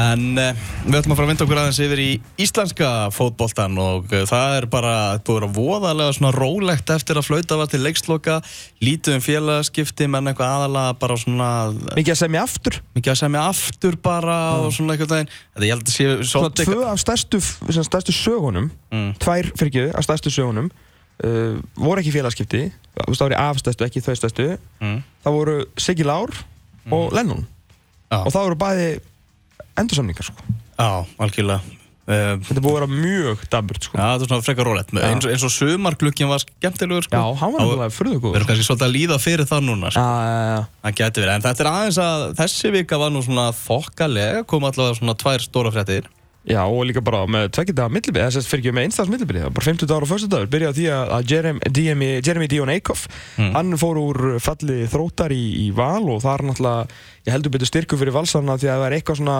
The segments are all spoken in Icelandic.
En uh, við ætlum að fara að vinda okkur aðeins yfir í íslenska fótboltan og uh, það er bara að vera voðalega svona rólegt eftir að flauta var til leiksloka, lítið um félagaskipti, menn eitthvað aðalega bara svona... Mikið að segja mig aftur Mikið að segja mig aftur bara og svona eitthvað. Þetta ég held að sé Svona tvö af stærstu, stærstu sögunum Mm. Tvær, fyrir ekki, af stærstu sögunum uh, Voru ekki félagskipti Þú veist, það voru afstærstu, ekki þau stærstu Mm. Það voru Siggi Lár og Lennon. Og það voru bæði endursamningar sko. Já, algjörlega. Uh, Þetta búið að vera mjög daburt sko. Já, þetta er svona frekar rólegt. Eins, eins og sumarglukkin var skemmtilegur, sko. Já, hann var Þá- náttúrulega furðu Við erum kannski svolítið að líða fyrir það núna, sko. Já, já, já Það geti verið, en þetta er aðeins að þessi vika var nú svona þokkalega, kom allavega svona tvær stóra fréttir. Já, og líka bara með tveggjandi af millibili, þess að fyrir ekki með einstafs millibili, bara 50 ára og förstu dagur, byrjaði því að- Jeremy, Jeremy, Dion Eikhoff, hann fór úr falli þróttar í, í val og það er náttúrulega, ég heldur betur styrku fyrir valsarna því að það er eitthvað svona,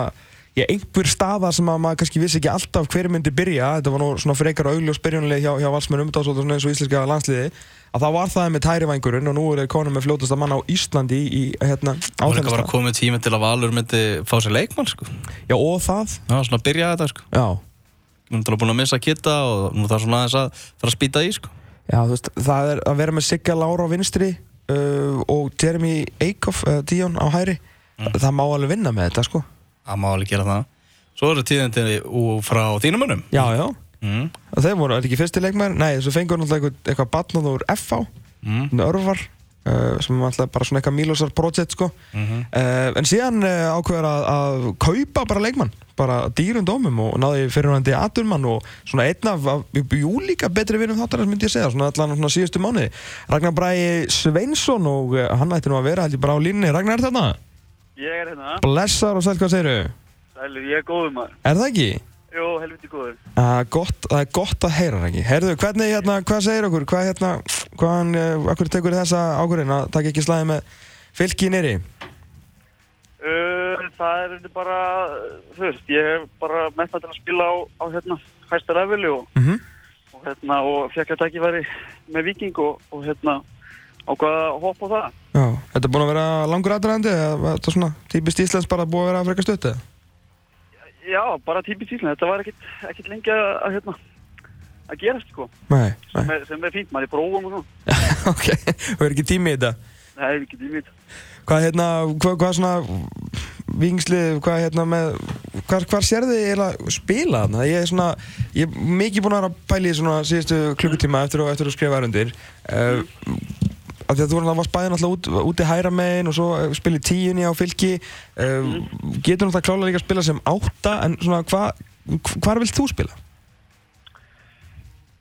ég, einhver staða sem að maður kannski vissi ekki alltaf hver myndi byrja, þetta var nú svona frekar augljós byrjunlega hjá, hjá valsmenn umdáðsótt og svona eins og íslenska landsliði, að þá var það með tærivængurinn og nú er það konum með fljótasta mann á Íslandi í, í hérna, Það var komið tími til að Valur myndi fá sér leikmann, sko. Já, og það, Það var svona að byrja þetta, sko. já. Við erum búin að missa Kitta og nú þarf svona aðeins að fara að spýta í, sko. Já, þú veist, það er að vera með Sigga Lára á vinstri uh, og Jeremy Eikhoff, uh, Dion á hæri það má alveg vinna með þetta, sko Það má alveg gera það. Svo eru tíðindi úr frá þínum mönnum. Já, já, Mm. og þeim voru, er þetta ekki fyrsti leikmær Nei, þessu fengur náttúrulega eitthvað, eitthvað batnað úr FH, Mm. örvar uh, sem var alltaf bara svona eitthvað Mílosar project, sko Mm uh, en síðan uh, ákveður að, að kaupa bara leikmann, bara dýrum dómum og náði fyrirhandi aturmann og svona einn af, jú líka betri vinnum þáttarins myndi ég segja, svona allan svona síðustu mánuði Ragnar Bræi Sveinsson og hann ætti nú að vera held ég bara á línni Ragnar er þarna? Ég er hérna, Blessar og sæl, hvað segirðu? Sælur, ég er góður maður. Er það ekki? Jú, helviti góður. Uh, gott, það er gott að heyra það ekki. Heyrðu, hvernig, hérna, hvað segir okkur? Hvað, hérna, hvaðan, uh, akkur tekur þessa ákvörðin að taka ekki slæði með fylki nýri? Uh, það er bara, þú veist, ég hef bara mest að til að spila á, á hérna, hæsta leveli og, Mhm. og hérna, og fekk að tækifæri með viking og, og hérna, ákvaða að hoppa á það. Já, þetta er búin að vera langur aðræðandi eða þetta svona típist Íslands bara búið að vera frekar stutt eða? Já, bara típist Ísland, þetta var ekkit, ekkit lengi að, að hérna, að gerast, sko, Nei, sem nei, er, sem er fínt, maður er prófum og svona. ok, þú er ekki tími í þetta. Það er ekki tímið. Hvað, hérna, hvað, hvað svona vingslið, hvað, hérna, með, hvað, hvað sér þið eiginlega spila þarna? Ég er svona, ég er mikið búin að vera að pæla í svona síðustu klukkutíma eftir, að- eftir að skrifa erundir. Uh, af því að þú var spæðið náttúrulega út, úti hæra megin og svo uh, spilið tíunni á fylki. Uh, getur náttúrulega klálega líka að spila sem átta en svona hvað hvar vilt þú spila?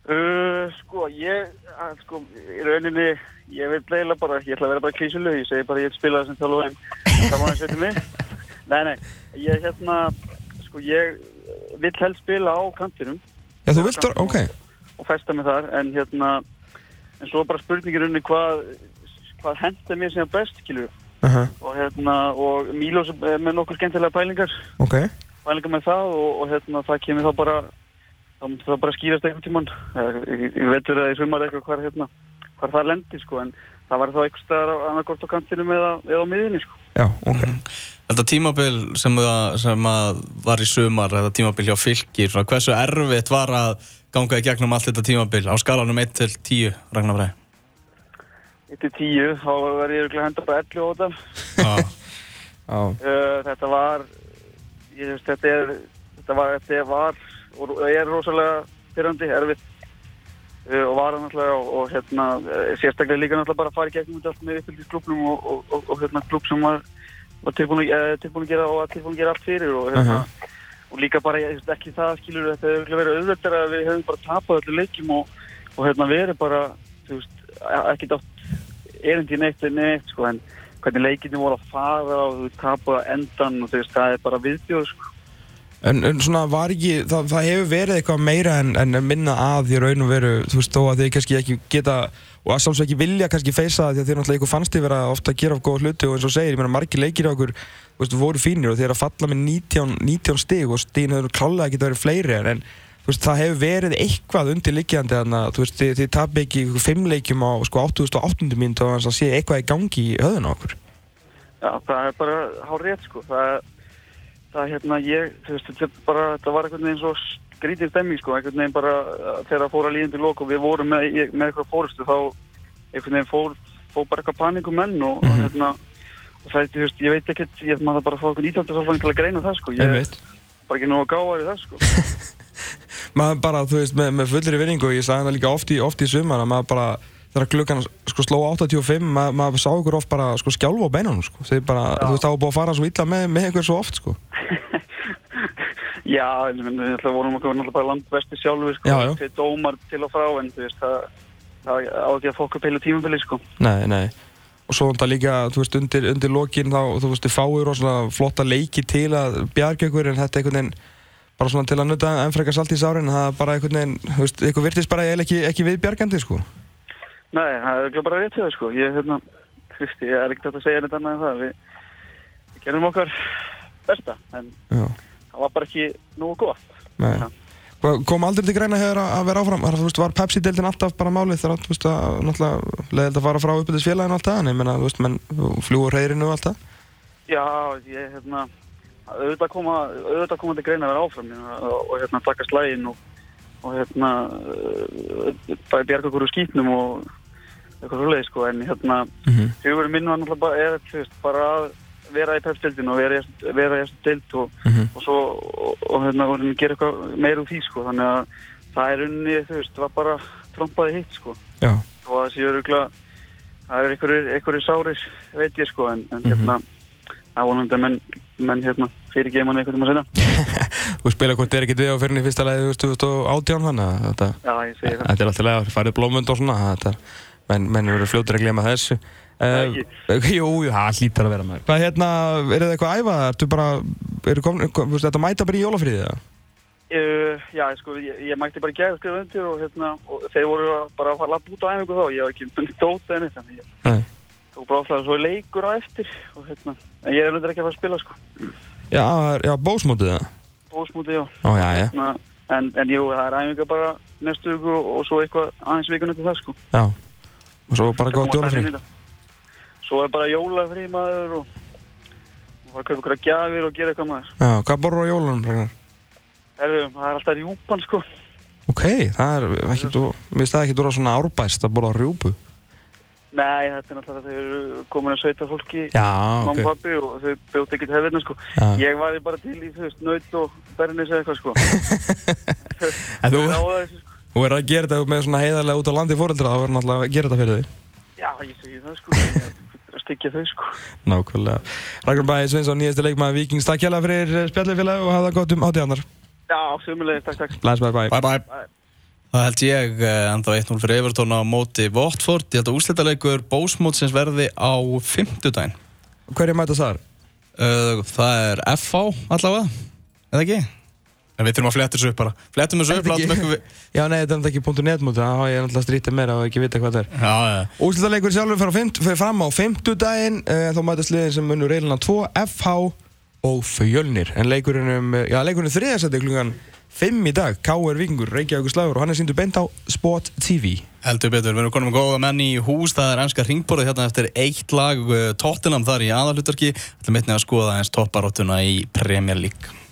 Uh, sko, ég, að, sko, í rauninni, ég vil leila bara, ég ætla að vera bara klísuleg, ég segi bara ég vil spila það sem þjálfur einn, það má ég setja mig. Nei, nei, ég hérna, sko, ég vil helst spila á kantinum. Já, þú vilt vera, ok. og festa mig þar, en hérna, en svo bara spurningir unni hvað, hvað henda mér sem er best, kilur, uh -huh. og hérna, og Mílos er með nokkur skemmtilega pælingar, ok, pælingar með það og, og hérna, það kemur þá bara, þá bara skýrast einhvern tímann, ég, ég veitur að í sumar eitthvað hvar, hérna, hvar það lendir, sko, en það var þá eitthvað staðar á annarkort á kantinum eða, eða á miðinni, sko. já, ok. Þetta tímabil sem, að, sem að var í sumar, þetta tímabil hjá svona, hversu erfitt var að ganga í gegnum allt þetta tímabil á skalanum 1 til 10, Ragnar Bræði? Þetta er tíu, þá verður ég að henda bara 11 á þetta. Já, Já, Uh, þetta var, ég veist, þetta er, þetta var, þetta var, og er rosalega pyrrandi, erfitt. Uh, og var það náttúrulega og, og hérna, uh, sérstaklega líka náttúrulega bara að fara í gegnum þetta allt með uppbyggðisklubnum og, og, og, og hérna klub sem var, var tilbúin, að, uh, gera og var tilbúin að gera allt fyrir og hérna, og líka bara, ég veist, ekki það skilur þetta hefur verið auðvitað að við hefum bara tapað öllu leikjum og, og hérna verið bara, þú veist, ekki dátt erindi neitt, neitt, sko, en hvernig leikinu voru að fara og þú veist, tapaða endan og þú veist, það er bara viðbjóð, sko. En, en svona var ekki, það, það hefur verið eitthvað meira en, en minna að því raun og veru, þú veist, þó að þið kannski ekki geta, og að sjálfsög ekki vilja kannski feysa það því að þið náttúrulega ykkur fannst þið vera ofta að gera of góða hluti og eins og segir, ég meina margir leikir á okkur, þú veist, voru fínir og þið er að falla með 19, 19 stig og stigin hefur klálega ekki verið fleiri en, en þú veist, það hefur verið eitthvað undir liggjandi þannig að, þú veist, þið, þið tapir ekki ykkur fimm leikjum á, sko, 88. mínútu og þannig að sé eitthvað í gangi í höðun á okkur. Já, það er bara hár rétt, sko. Það, það hérna ég, þú veist, þetta, er bara, þetta var einhvern veginn svo skrítið stemming sko, einhvern veginn bara uh, þegar það fór að líðandi lók og við vorum með, ég- með eitthvað fórustu þá einhvern veginn fór, fór bara eitthvað paníku menn og, og hérna og það, þú veist, ég veit ekkert, ég maður bara fá einhvern ítaldarsálfang til að greina það sko, ég er bara ekki nú að gáða í það sko. maður bara, þú veist, með, með fullri vinningu og ég sagði það líka oft í, oft í sumar að maður bara, þegar klukkan sko sló 85, maður, maður sá ykkur oft bara sko skjálfa á beinunum, sko, bara þú veist, það var búið að fara svo illa með, með ykkur svo oft, sko Já, við náttúrulega vorum okkur náttúrulega bara landvesti sjálfur sko, Já, já. til dómar til og frá en þú veist, það, það á ekki að fokka peilu tímabili sko. Nei, nei og svo þetta líka, þú veist, undir, undir lokin þá, þú veist, þið fáið rosalega flotta leiki til að bjarga ykkur en þetta einhvern veginn bara svona til að nuta enn frekar salt í sárin það er bara einhvern veginn, þú veist, ykkur virtist bara eiginlega ekki, ekki viðbjargandi, sko Nei, það er bara rétt hjá það sko. Ég, hérna, þú veist, ég er ekkert að segja neitt annað en það. Við, við gerum okkar besta, en Já, það var bara ekki nógu gott. Hvað, kom aldrei til greina hér að vera áfram? Var, veist, var Pepsi-deildin alltaf bara málið þú veist, að leðild að fara frá uppbyttis félaginu og allt það, en ég menna, þú veist, menn fljúur reyðrinu og allt það? Já, ég, hérna, auðvitað koma, auðvitað koma til greina að vera áfram og, og, hérna, taka slægin og, og, hérna, uh, bara bjarga okkur úr skýtnum og eitthvað svoleiði, sko, en, hérna, Mm -hmm. hugurinn minn var náttúrulega bara, er, þú veist, bara að vera í pepsdeildinu og vera, í- þessu deild og, Mhm. Og svo, og, og hérna, og hérna gera eitthvað meira úr því, sko, þannig að það er unni, þú veist, var bara trompaði hitt, sko, Já, og það séu öruglega, það er einhverjir sárir, veit ég, sko, en, en hérna, það er vonandi að menn, menn, hérna, fyrir geman eitthvað um að segja. þú spila hvort er ekkert við á fyrirni fyrsta og átján þannig að þetta, það. er alltaf lega, farið blómund og svona, þetta, menn, menn eru fljótur að glema þessu. Uh, jú, það hlýtar að vera með. Hvað hérna, er það eitthvað að æfa? Ertu bara, eru komin, kom, þetta mæta bara í jólafríðið, eða? Uh, já, sko, ég, ég mætti bara gæða skrifa undir og, hérna, og þeir voru bara að fara að út á æfingu þá, ég hef ekki myndið dóta ég Nei. tók bara alltaf svo leikur á eftir og hérna, en ég er undir ekki að fara að spila, sko. Já, það já, bósmótið það. Bósmúti, já. Ó, já, já, Hérna, en, en jú, það er æfinga bara næstu viku og, og svo eitthvað aðeins vikun eftir það, sko. já. Og svo bara gott þetta. Svo er bara jólafrí maður og og að kaupa ykkur að gjafir og gera eitthvað maður. Já, hvað borður á jólunum? Herru, það er alltaf rjúpan, sko. Ok, það er ekki, þú, finnst það ekki dúra svona árbæst að borða rjúpu. Nei, þetta er náttúrulega þeir eru komin að sveita fólki Já, mamma og pappi og þau bjóti ekkert hefðina sko. Já. Ég var bara til í, þú veist, naut og bernis eða eitthvað sko. Þú, Já, þessu, sko. Þú verður að gera þetta með svona heiðarlega út á landi fóreldra, þá verður náttúrulega að gera þetta fyrir þig. Já, ég segi það sko. Ég er að styggja þau sko. Nákvæmlega. Ragnar Bæði Sveinsson, nýjastu leikmaður Víkings, takk hjá fyrir spjallifélag og hafa það gott um átíðanar. Já, sömulegis, takk, takk. Læs, bye, bye. Bye bye. Það held ég eh, ennþá 1-0 fyrir Evertón á móti Votford. Ég held að úrslitaleikur bósmótsins verði á fimmtudaginn. Hverju mæta þar? Uh, það er FH allavega, eða ekki? En við þurfum að fletta þessu upp bara. Flettum þessu upp, Er látum ykkur við... Já, nei, þetta er ekki punktu netmúti, það hafa ég náttúrulega strítið meira og ekki vita hvað það er. Já, já. Úrslitaleikur sjálfur fer fram á fimmtudaginn, uh, þá mætast liðin sem munur reilina 2, FH og Fjölnir. En leikurinn um, þriðasætti klungan 5 í dag, K.R. Víkingur, Reykjavík slagur og hann er síndu beint á Sport TV. Heldur betur, við erum konum með góða menn í hús, það er ennska ringborðið hérna eftir eitt lag uh, Tottenham þar í aðalhutarki. Er mittnið að skoða eins topparóttuna í Premier League.